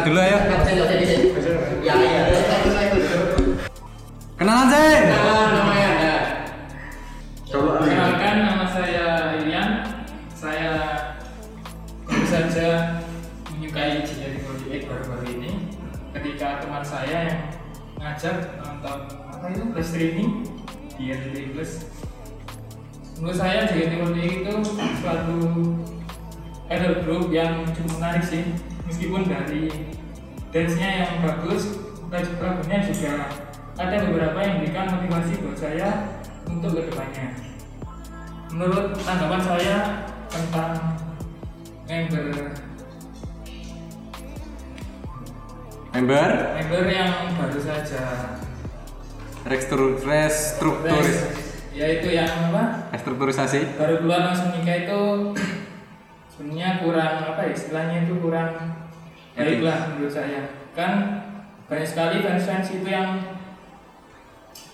Ayo, kenal dulu ayo. Ya, ya. Ikut. Kenalan sih. Kenalan namanya ada. Perkenalkan nama saya Irian. Saya tentu saja menyukai Engineering Project baru-baru ini. Ketika teman saya yang ngajak nonton apa itu plus streaming di Plus. Menurut saya JKT Project itu suatu idol group yang cukup menarik sih. Meskipun dari dance-nya yang bagus, lagunya juga ada beberapa yang memberikan motivasi buat saya untuk ke depannya. Menurut tanggapan saya tentang member Member member yang baru saja Restru restrukturis yaitu yang apa restrukturisasi. baru keluar langsung nikah itu sebenarnya kurang apa ya istilahnya itu kurang baik lah menurut saya. Kan banyak sekali fans-fans itu yang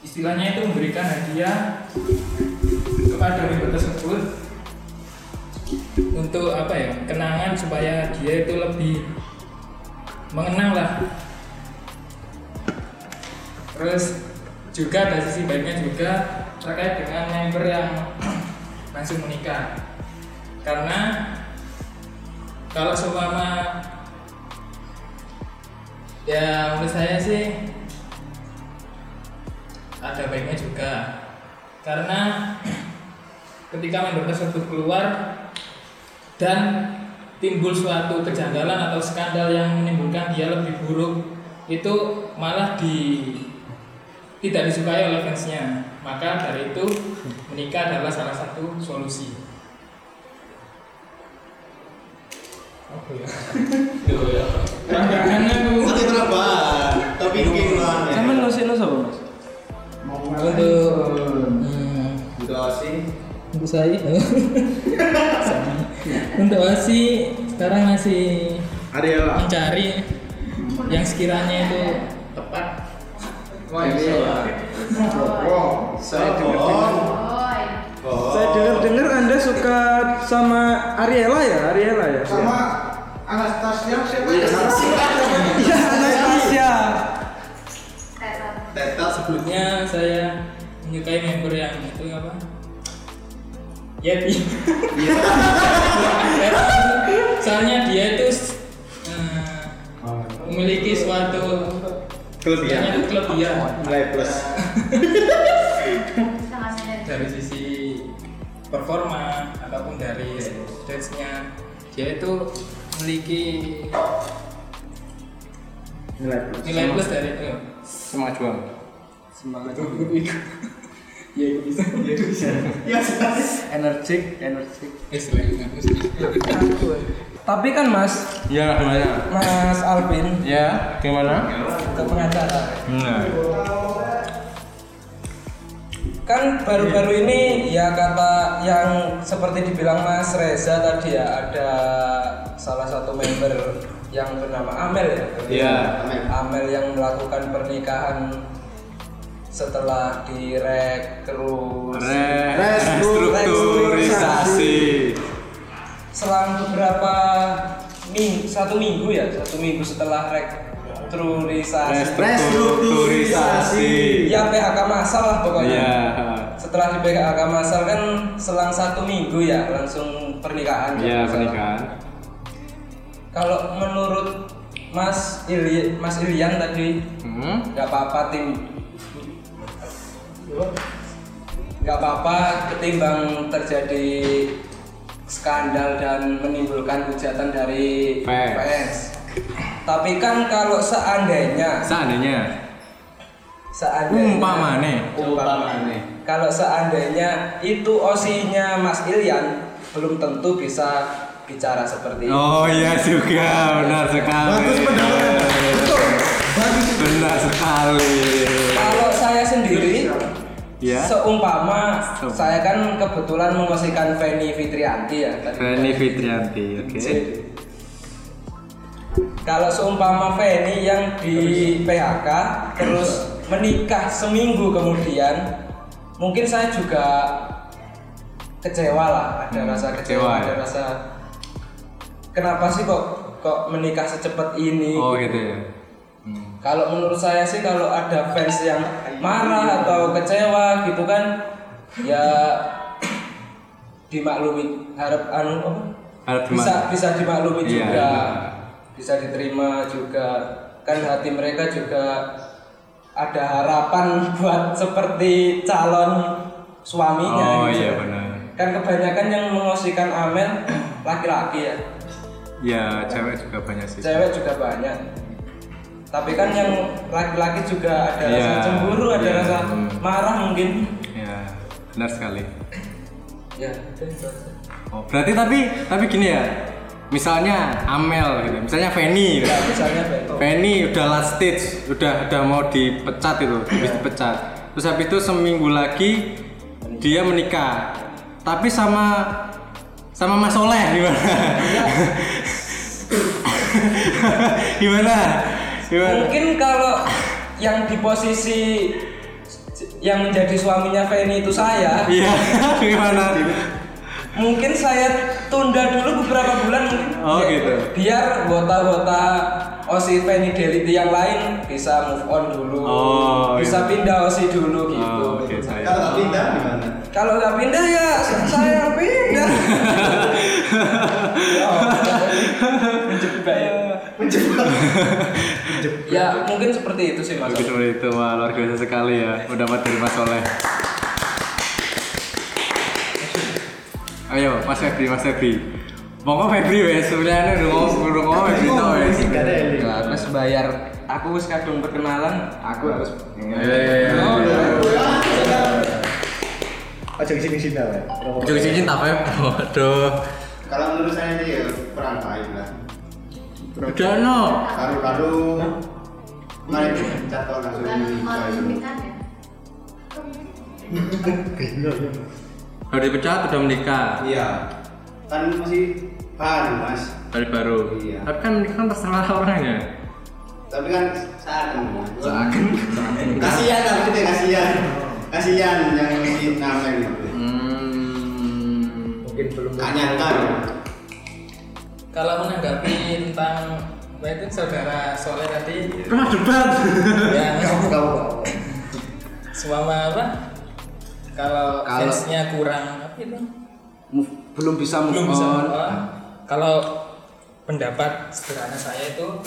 istilahnya itu memberikan hadiah kepada member tersebut untuk apa ya kenangan supaya dia itu lebih mengenang lah. Terus juga dari sisi baiknya juga terkait dengan member yang langsung menikah. Karena kalau seumpama ya menurut saya sih ada baiknya juga. Karena ketika member tersebut keluar dan timbul suatu kejanggalan atau skandal yang menimbulkan dia lebih buruk itu malah di tidak disukai oleh fansnya. Maka dari itu menikah adalah salah satu solusi apa ya? Nanti? Tapi lo sih lo Mas? untuk Untuk asing. untuk saya untuk Asi sekarang masih ya mencari yang sekiranya itu tepat Wow. Saya dengar. Saya dengar-dengar Anda suka sama Ariela ya, Ariela ya. Sama Anastasia siapa ya? Iya, Anastasia. Teta sebelumnya saya menyukai member yang itu apa Yeti soalnya dia itu eh, memiliki suatu kelebihan. banyak kelebihan Nilai plus. dari sisi performa ataupun dari dance-nya dia itu memiliki Nilai plus. nilai plus dari itu Semangat juang. semangat ya itu bisa ya itu bisa Energik, energik. istilahnya Tapi kan Mas, Ya, gimana? Mas Alvin Ya, gimana? ke pengacara. Nah. Kan baru-baru ini ya kata yang seperti dibilang Mas Reza tadi ya ada salah satu member yang bernama Amel ya. Iya. Amel yang melakukan pernikahan setelah restrukturisasi. selang beberapa minggu satu minggu ya satu minggu setelah restrukturisasi Restrukturisasi. ya PHK masal lah pokoknya Iya. setelah di PHK masal kan selang satu minggu ya langsung pernikahan Iya, pernikahan. kalau menurut Mas Ili, Mas Ilian tadi Hmm. nggak apa-apa tim nggak apa-apa ketimbang terjadi skandal dan menimbulkan hujatan dari Fans. fans. Tapi kan kalau seandainya Seandainya seandainya umpamane. umpamane kalau seandainya itu osinya Mas Ilian belum tentu bisa bicara seperti itu. Oh iya juga, benar sekali. Bagus pendapat. Benar sekali. Kalau saya sendiri Ya. Seumpama Seumpama. saya kan kebetulan mengosikan Feni Fitrianti ya. Feni Fitrianti, oke. Kalau seumpama Feni yang di PHK terus menikah seminggu kemudian, mungkin saya juga kecewa lah, ada Hmm, rasa kecewa kecewa, ya? ada rasa kenapa sih kok kok menikah secepat ini? Oh gitu ya. Hmm. Kalau menurut saya sih kalau ada fans yang marah atau kecewa gitu kan ya dimaklumi harap anu apa? Harap bisa bisa dimaklumi Iya, juga iya. Bisa diterima juga kan hati mereka juga ada harapan buat seperti calon suaminya Oh gitu. iya benar. kan kebanyakan yang mengosikan Amel laki-laki ya Ya cewek juga banyak sih. cewek juga banyak tapi kan yang laki-laki juga ada Iya, rasa cemburu ada iya, rasa marah mungkin Ya benar sekali. ya. Oh berarti tapi tapi gini ya. Misalnya Amel gitu, misalnya Feni. gitu. ya misalnya Beto Feni udah last stage, udah udah mau dipecat itu, habis dipecat. Terus habis itu seminggu lagi dia menikah. Tapi sama sama Mas Soleh gimana? gimana? Gimana? mungkin kalau yang di posisi yang menjadi suaminya Feni itu saya Iya, gimana? mungkin saya tunda dulu beberapa Oh, Ya, gitu. biar wota-wota Osi yang lain bisa move on dulu Oh, bisa pindah Osi dulu gitu Oh, oke saya. Kalau nggak pindah gimana? kalau nggak pindah ya saya yang pindah ya, menjebak ya. ya mungkin seperti itu sih mas Oke seperti itu, wah luar biasa sekali ya. Mendapat dari Mas Soleh. Ayo, Mas Febri, Mas Febri. Monggo Febri wes, sebenarnya udah ngomong, udah ngomong Febri tau wes. Nah, terus bayar aku wis kadung perkenalan aku harus Eh, Aja ke sini sini ya. Ujung sini tak Feb. Waduh. Kalau menurut saya sih ya kurang baik lah. Udah no. Lalu-lalu mari dipecat kok langsung ya? Baru dipecat udah menikah. Iya. Kan masih baru mas. Kali baru. Iya. Tapi kan menikah kan terserah orangnya. Tapi kan seakan mas. Kasihan lah maksudnya kasihan. Kasihan yang si namanya gitu. Hmm. mungkin belum Gak nyangka. ya. Kalau menanggapi tentang itu saudara Soleh tadi Rumah debat. ya Kamu kamu. semua apa? Kalau Kalau- fansnya kurang apa itu? Belum bisa move belum bisa on. move on. Kalau pendapat sederhana saya itu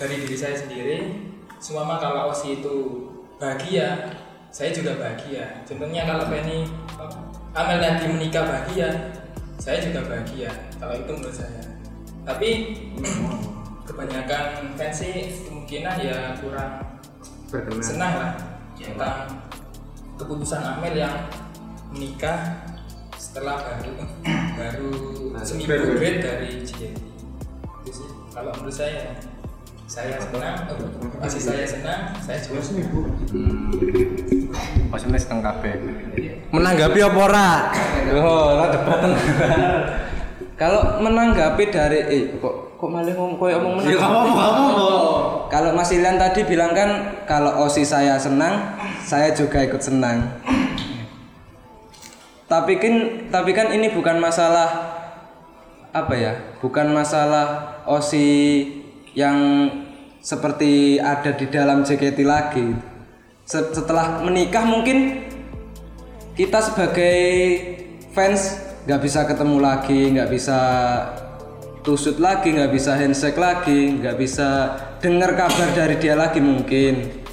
dari diri saya sendiri, semua kalau Osi itu bahagia, saya juga bahagia. Contohnya kalau Penny Amel tadi menikah bahagia, saya juga bahagia. Kalau itu menurut saya. Tapi kebanyakan fans sih kemungkinan ya kurang Berkenan. senang lah tentang keputusan Amel yang menikah setelah baru baru seminggu break dari JKT itu sih kalau menurut saya saya senang eh, masih saya senang saya juga senang Maksudnya setengah kabeh. Menanggapi apa ora? Oh, ora debat. Kalau menanggapi dari eh kok kok malah ngomong koyo omong menang. Ya kamu kamu. Kalau Mas Ilian tadi bilang kan kalau Osi saya senang, saya juga ikut senang. Tapi kan tapi kan ini bukan masalah apa ya? Bukan masalah Osi yang seperti ada di dalam JKT lagi. Se- Setelah menikah mungkin kita sebagai fans nggak bisa ketemu lagi, nggak bisa tusut lagi, nggak bisa handshake lagi, nggak bisa dengar kabar dari dia lagi mungkin.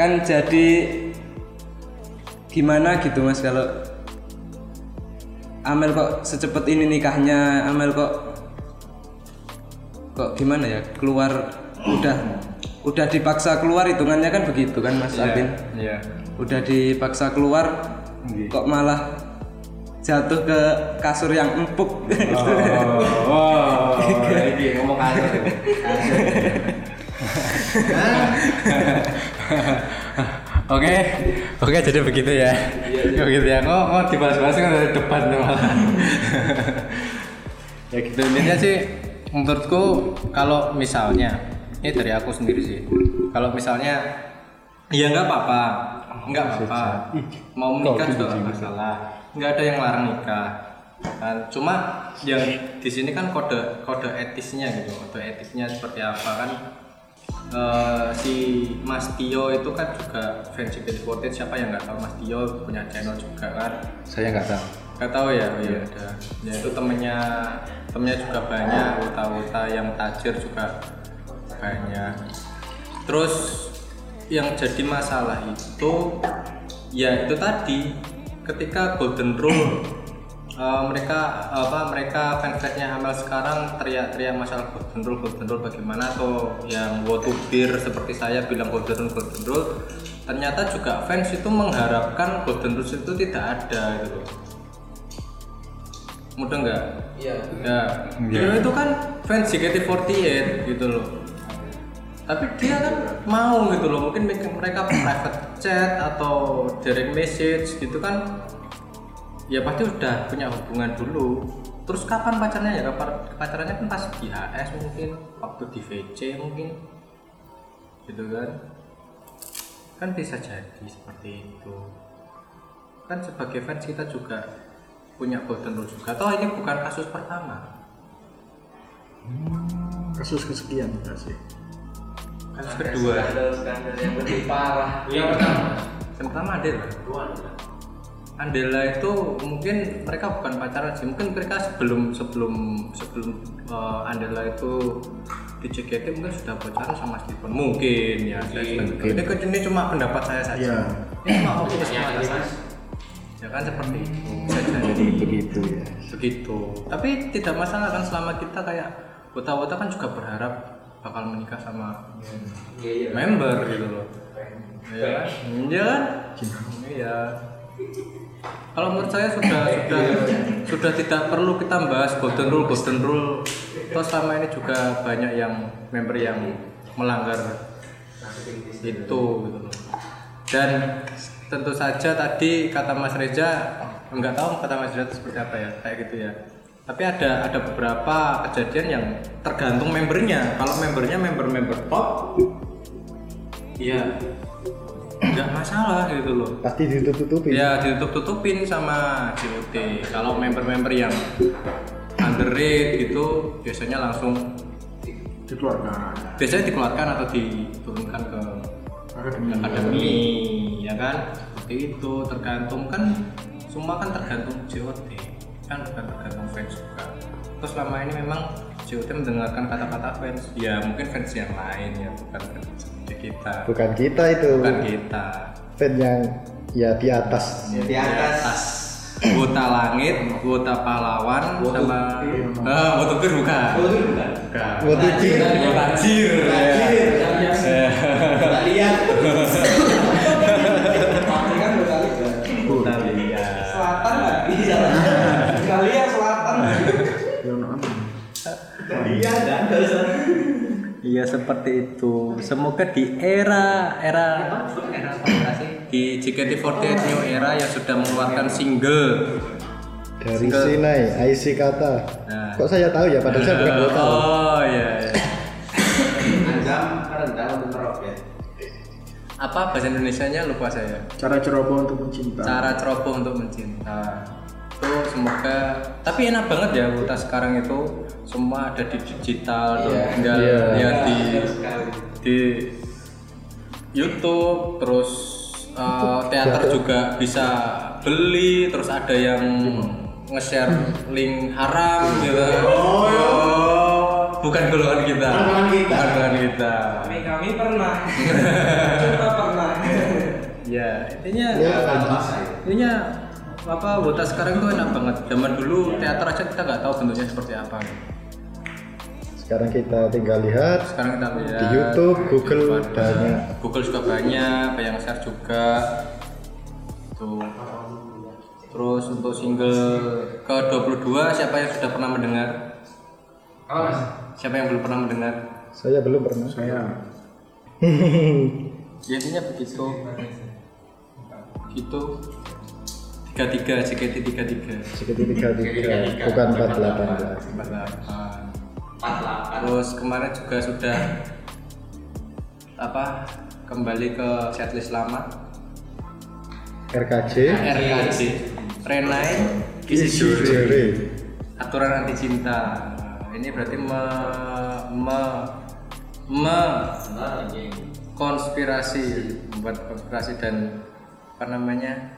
Kan jadi gimana gitu mas kalau Amel kok secepat ini nikahnya, Amel kok kok gimana ya keluar udah udah dipaksa keluar hitungannya kan begitu kan mas Alvin Iya. udah dipaksa keluar Nggih. kok malah jatuh ke kasur yang empuk Oh, oh, iki ngomong kasar. Oke, oke jadi begitu ya. begitu ya. Kok kok dibahas-bahas kan debat nih malah. ya gitu intinya sih menurutku kalau misalnya ini dari aku sendiri sih. Kalau misalnya ya nggak apa-apa, nggak apa-apa. Mau menikah juga nggak masalah. Nggak ada yang larang nikah. Kan cuma yang di sini kan kode kode etisnya gitu, kode etiknya seperti apa kan Eh, si Mas Tio itu kan juga fans JKT48 siapa yang nggak tahu Mas Tio punya channel juga kan? Saya nggak tahu. nggak tahu ya? Oh iya ada. Ya itu temennya temennya juga banyak uta-uta yang tajir juga banyak. Terus yang jadi masalah itu ya itu tadi ketika Golden Rule eh, mereka apa mereka fansnya Amel sekarang teriak-teriak masalah Golden Rule Golden Rule bagaimana atau yang Wotubir seperti saya bilang Golden Rule Golden Rule ternyata juga fans itu mengharapkan Golden Rule itu tidak ada gitu loh mudah nggak? Iya. Ya, dia itu kan fans JKT48 gitu loh. Tapi dia kan mau gitu loh, mungkin mereka private chat atau direct message gitu kan ya pasti udah punya hubungan dulu. Terus kapan pacarnya ya? Kapan pacarannya kan pas di HS mungkin, waktu di VC mungkin. Gitu kan. Kan bisa jadi seperti itu. Kan sebagai fans kita juga punya golden rule juga. Toh ini bukan kasus pertama. Kasus kesekian sih. Kasus kedua. skandal yang lebih parah. Yang pertama. Yang pertama Andela. Andela itu mungkin mereka bukan pacaran sih, mungkin mereka sebelum sebelum sebelum uh, Andela itu di JKT mungkin sudah pacaran sama Steven. Mungkin ya saya sebagai- ini, ini cuma pendapat saya saja. Iya. ini cuma opini saja. ya kan seperti itu. Bisa jadi Begitu ya. begitu. Tapi tidak masalah kan selama kita kayak wota-wota kan juga berharap bakal menikah sama member gitu loh. Ya kan? Iya. Kan iya kalau menurut saya sudah sudah sudah tidak perlu kita bahas golden rule golden rule. Toh selama ini juga banyak yang member yang melanggar itu gitu. Dan tentu saja tadi kata Mas Reza nggak tahu kata Mas Reza seperti apa ya kayak gitu ya. Tapi ada ada beberapa kejadian yang tergantung membernya. Kalau membernya member-member top ya nggak masalah gitu loh. Pasti ditutup-tutupin. ya ditutup-tutupin sama JOT kalau member-member yang underrated gitu biasanya langsung Dikeluarkan. biasanya dikeluarkan atau diturunkan ke akademi. ya kan? Seperti itu. Tergantung kan semua kan tergantung JOT kan bukan tergantung fans juga. Terus selama ini memang JOT mendengarkan kata-kata fans ya mungkin fans yang lain ya bukan fans seperti kita Bukan kita itu. bukan kita Fan yang ya di atas. Ya, di atas. Wota langit, wota pahlawan, sama eh wota bir bukan. bukan. Bukan. Wota jir. Jir. Tajir. Eh, Tak lihat. Pasti kan berkali kan. Wota lihat. Selatan nggak bisa. Kalian selatan. Lihat dan Iya seperti itu. Semoga di era era? Di JKT48 New Era yang sudah mengeluarkan single. Dari Single. Sinai, IC kata. Nah. Kok saya tahu ya? Padahal saya bukan vokal. Oh iya. iya. Anjam rendah untuk meroket. Apa bahasa Indonesianya lupa saya. Cara ceroboh untuk mencinta. cara ceroboh untuk mencinta itu semoga tapi enak banget ya Wuta sekarang itu semua ada di digital tuh. Iya. tinggal Iya. lihat di sekali. di YouTube terus uh, teater juga bisa beli terus ada yang nge-share link haram gitu oh bukan golongan kita Bukan golongan kita. bukan golongan kita Kami kami pernah. Coba pernah. ya intinya Ya, intinya apa Wota sekarang itu enak banget zaman dulu teater aja kita nggak tahu bentuknya seperti apa Sekarang kita tinggal lihat sekarang kita lihat Di YouTube, Google Ada. banyak. Google juga banyak banyak share juga. Tuh. Terus untuk single ke 22 siapa yang sudah pernah mendengar? Siapa yang belum pernah mendengar? Saya belum pernah. Saya. ya intinya begitu. Itu tiga tiga JKT tiga tiga. Sekitar tiga tiga bukan empat delapan empat delapan terus kemarin juga sudah apa kembali ke setlist lama. RKJ RKJ Renai. Kisi Juri. Jere aturan anti cinta. Ini berarti me, me, me. Konspirasi. Membuat konspirasi dan apa namanya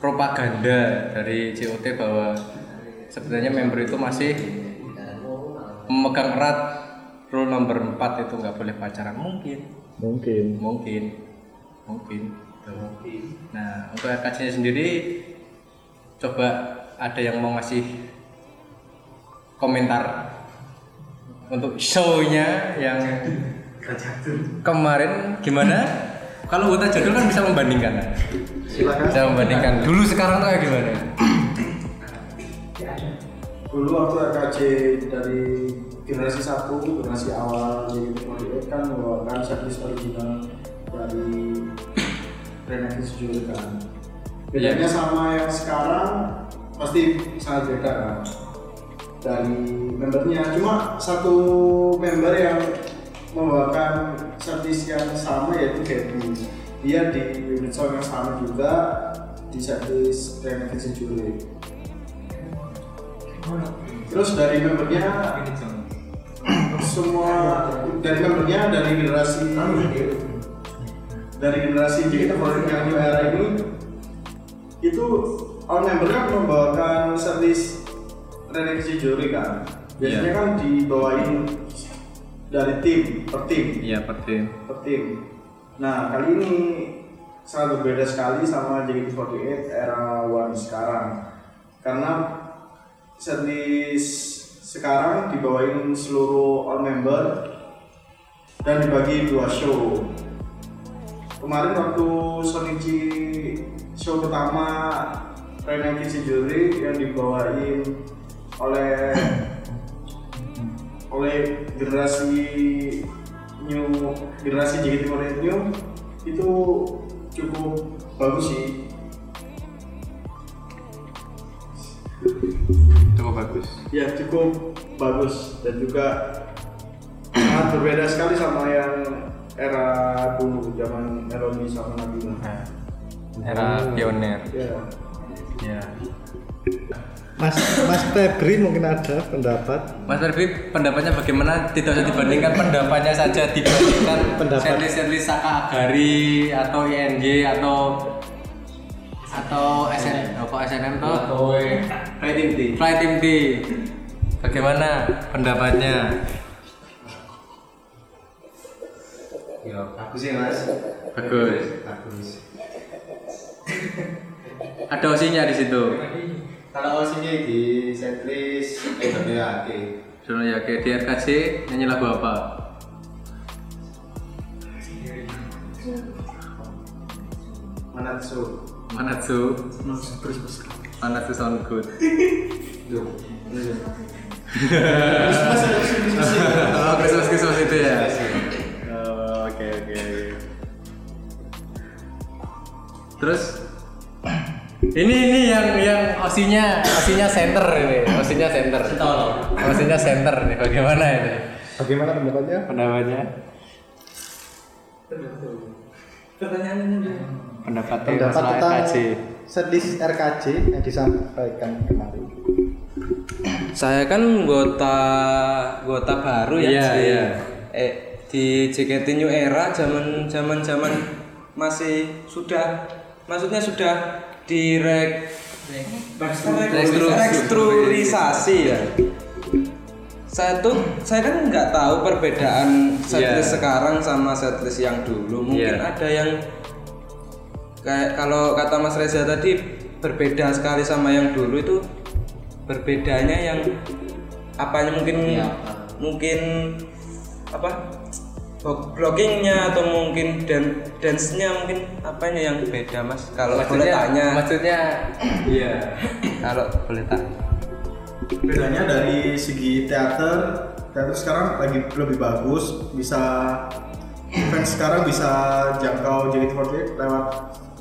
propaganda dari COT bahwa sebenarnya member itu masih memegang erat rule nomor 4 itu nggak boleh pacaran. Mungkin. Mungkin. Mungkin. Mungkin. Tuh. nah untuk RKJ nya sendiri coba ada yang mau ngasih komentar untuk show-nya yang kemarin gimana? Kalau Huta Jadul kan bisa membandingkan. Silakan. Bisa membandingkan. Dulu sekarang tuh kayak gimana dulu waktu RKJ dari generasi satu generasi awal jadi JKT48 kan membawakan setlist original dari Renati Sejuri kan. Bedanya sama yang sekarang pasti sangat beda kan dari membernya. Cuma satu member yang membawakan setlist yang sama yaitu Gaby. Dia di unit song yang sama juga di setlist Renati Sejuri Terus dari membernya? Semua dari membernya dari generasi dari generasi favorit yang new era ini itu all membernya membawakan setlist Renexi Juri kan? Biasanya kan dibawain dari tim per tim. Iya pertin per tim. Nah kali ini sangat berbeda sekali sama JKT48 era One sekarang. Karena setlist sekarang dibawain seluruh all member dan dibagi dua show. Kemarin waktu Sonichi show pertama Renaki Sejuri yang dibawain oleh oleh generasi new generasi JKT48 new itu cukup bagus sih cukup bagus. Ya cukup bagus. Dan juga sangat berbeda sekali sama yang era dulu zaman Melody sama Nabila era pioner. Ya. Ya. Mas Mas Febri mungkin ada pendapat? Mas Ferbi pendapatnya bagaimana? Tidak usah dibandingkan pendapatnya saja dibandingkan Pendapat. setlist-setlist Saka Agari atau ING atau atau SN apa SNM tuh Fighting team. Fly Team T. Bagaimana pendapatnya? Ya, bagus ya mas. bagus. Bagus. ada osinya di situ? Kalau osinya di setlist eh tapi ya oke. Sono ya kayak di RKC nyanyi lagu apa? Manatsu. Manatsu. Manatsu sound good. Oh Christmas Christmas itu ya? Oh, oke oke terus? Ini ini yang yang osinya osinya center ini osinya center. Osinya center nih bagaimana ini? Bagaimana pendapatnya pendapatnya pendapat pendapat masalah tentang Setlist RKJ yang disampaikan kemarin Saya kan anggota anggota baru ya Iya, di, iya. eh, di JKT New Era zaman zaman zaman masih sudah maksudnya sudah direk rekstrukturisasi ya. Saya tuh saya kan nggak tahu perbedaan setlist Iya. sekarang sama setlist yang dulu. Mungkin Iya. ada yang kayak kalau kata Mas Reza tadi berbeda sekali sama yang dulu itu berbedanya yang apanya? Mungkin Iya, mungkin apa? Blog- bloggingnya atau mungkin dan dance-nya mungkin apanya yang beda mas? Kalau boleh tanya. maksudnya iya. Kalau boleh tanya bedanya dari segi teater teater sekarang lagi lebih bagus bisa fans sekarang bisa jangkau JKT48 lewat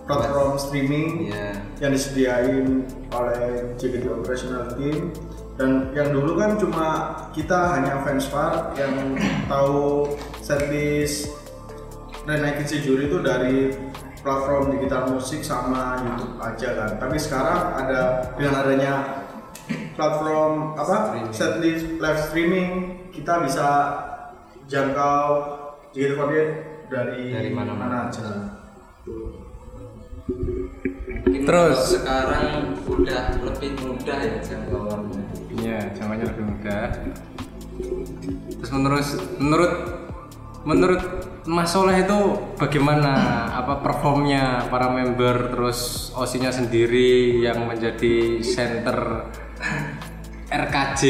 platform streaming Iya. yang disediain oleh JKT Operational Team. Dan yang dulu kan cuma kita hanya fans far yang tahu setlist Renaikin Juri itu dari platform digital musik sama YouTube aja kan. Tapi sekarang ada dengan adanya platform apa setlist live streaming kita bisa jangkau JKT48 dari Dari mana-mana. aja. Mungkin Terus? kalau sekarang udah lebih mudah ya jangkauannya. Iya, jangkauannya lebih mudah. Terus menurut menurut menurut Mas Soleh itu bagaimana apa performnya para member terus osinya sendiri yang menjadi center RKJ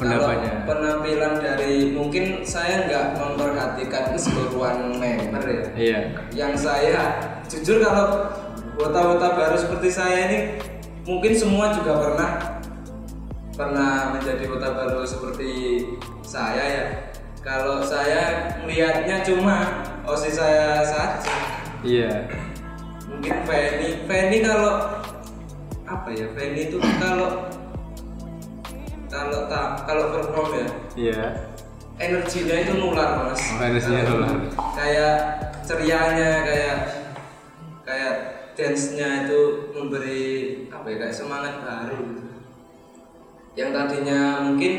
pendapatnya penampilan dari mungkin saya nggak memperhatikan keseluruhan member ya. iya Yang saya jujur kalau wota-wota baru seperti saya ini mungkin semua juga pernah pernah menjadi wota baru seperti saya ya. Kalau saya melihatnya cuma osis saya saja. iya Mungkin Feni, Feni kalau apa ya? Feni itu kalau kalau tak kalau perform ya iya energinya itu nular mas Oh, energinya nular. kayak cerianya kayak kayak dance nya itu memberi apa ya kayak semangat baru. Gitu. yang tadinya mungkin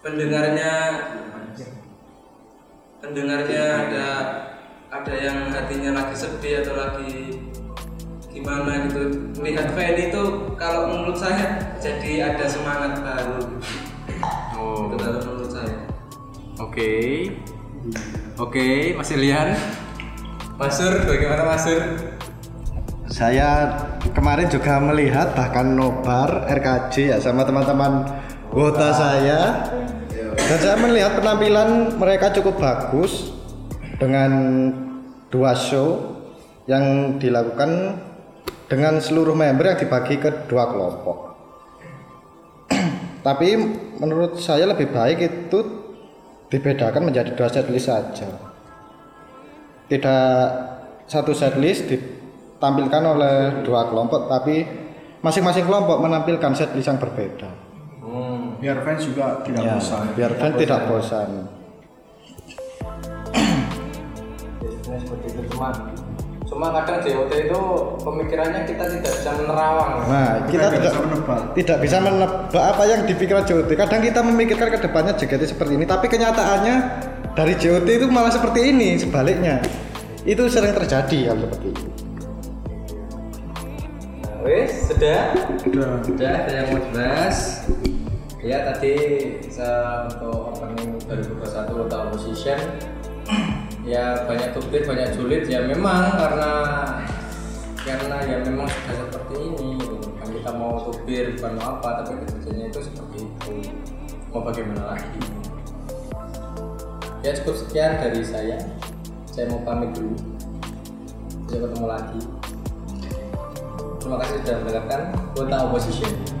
pendengarnya pendengarnya ada ada yang hatinya lagi sedih atau lagi gimana gitu. Melihat Feni itu kalau menurut saya jadi ada semangat baru. Oh. Itu kalau menurut saya. Oke. Oke Mas Ilian. Masur bagaimana Masur Saya kemarin juga melihat bahkan nobar RKJ ya sama teman-teman wota saya dan saya melihat penampilan mereka cukup bagus dengan dua show yang dilakukan dengan seluruh member yang dibagi ke dua kelompok. Tapi menurut saya lebih baik itu dibedakan menjadi dua setlist saja. Tidak satu setlist ditampilkan oleh dua kelompok, tapi masing-masing kelompok menampilkan setlist yang berbeda. biar fans juga tidak Ya, bosan biar fans tidak bosan. Biasanya seperti itu cuma cuma kadang JOT itu pemikirannya kita tidak bisa menerawang Nah, kita tidak tidak bisa menebak. tidak bisa menebak apa yang dipikirkan JOT. Kadang kita memikirkan ke depannya JKT seperti ini, tapi kenyataannya dari JOT itu malah seperti ini, sebaliknya. Itu sering terjadi hal seperti itu. Wes sudah? Udah. sudah ada yang mau dibahas? Ya tadi saya untuk opening 2021 atau position. Ya banyak tubir banyak julid. Ya memang karena karena ya memang sudah seperti ini gitu. kan kita mau tubir bukan mau apa tapi kejadiannya itu seperti itu. Mau bagaimana lagi? Ya cukup sekian dari saya. Saya mau pamit dulu. Sampai ketemu lagi terima kasih sudah mendengarkan Kota Opposition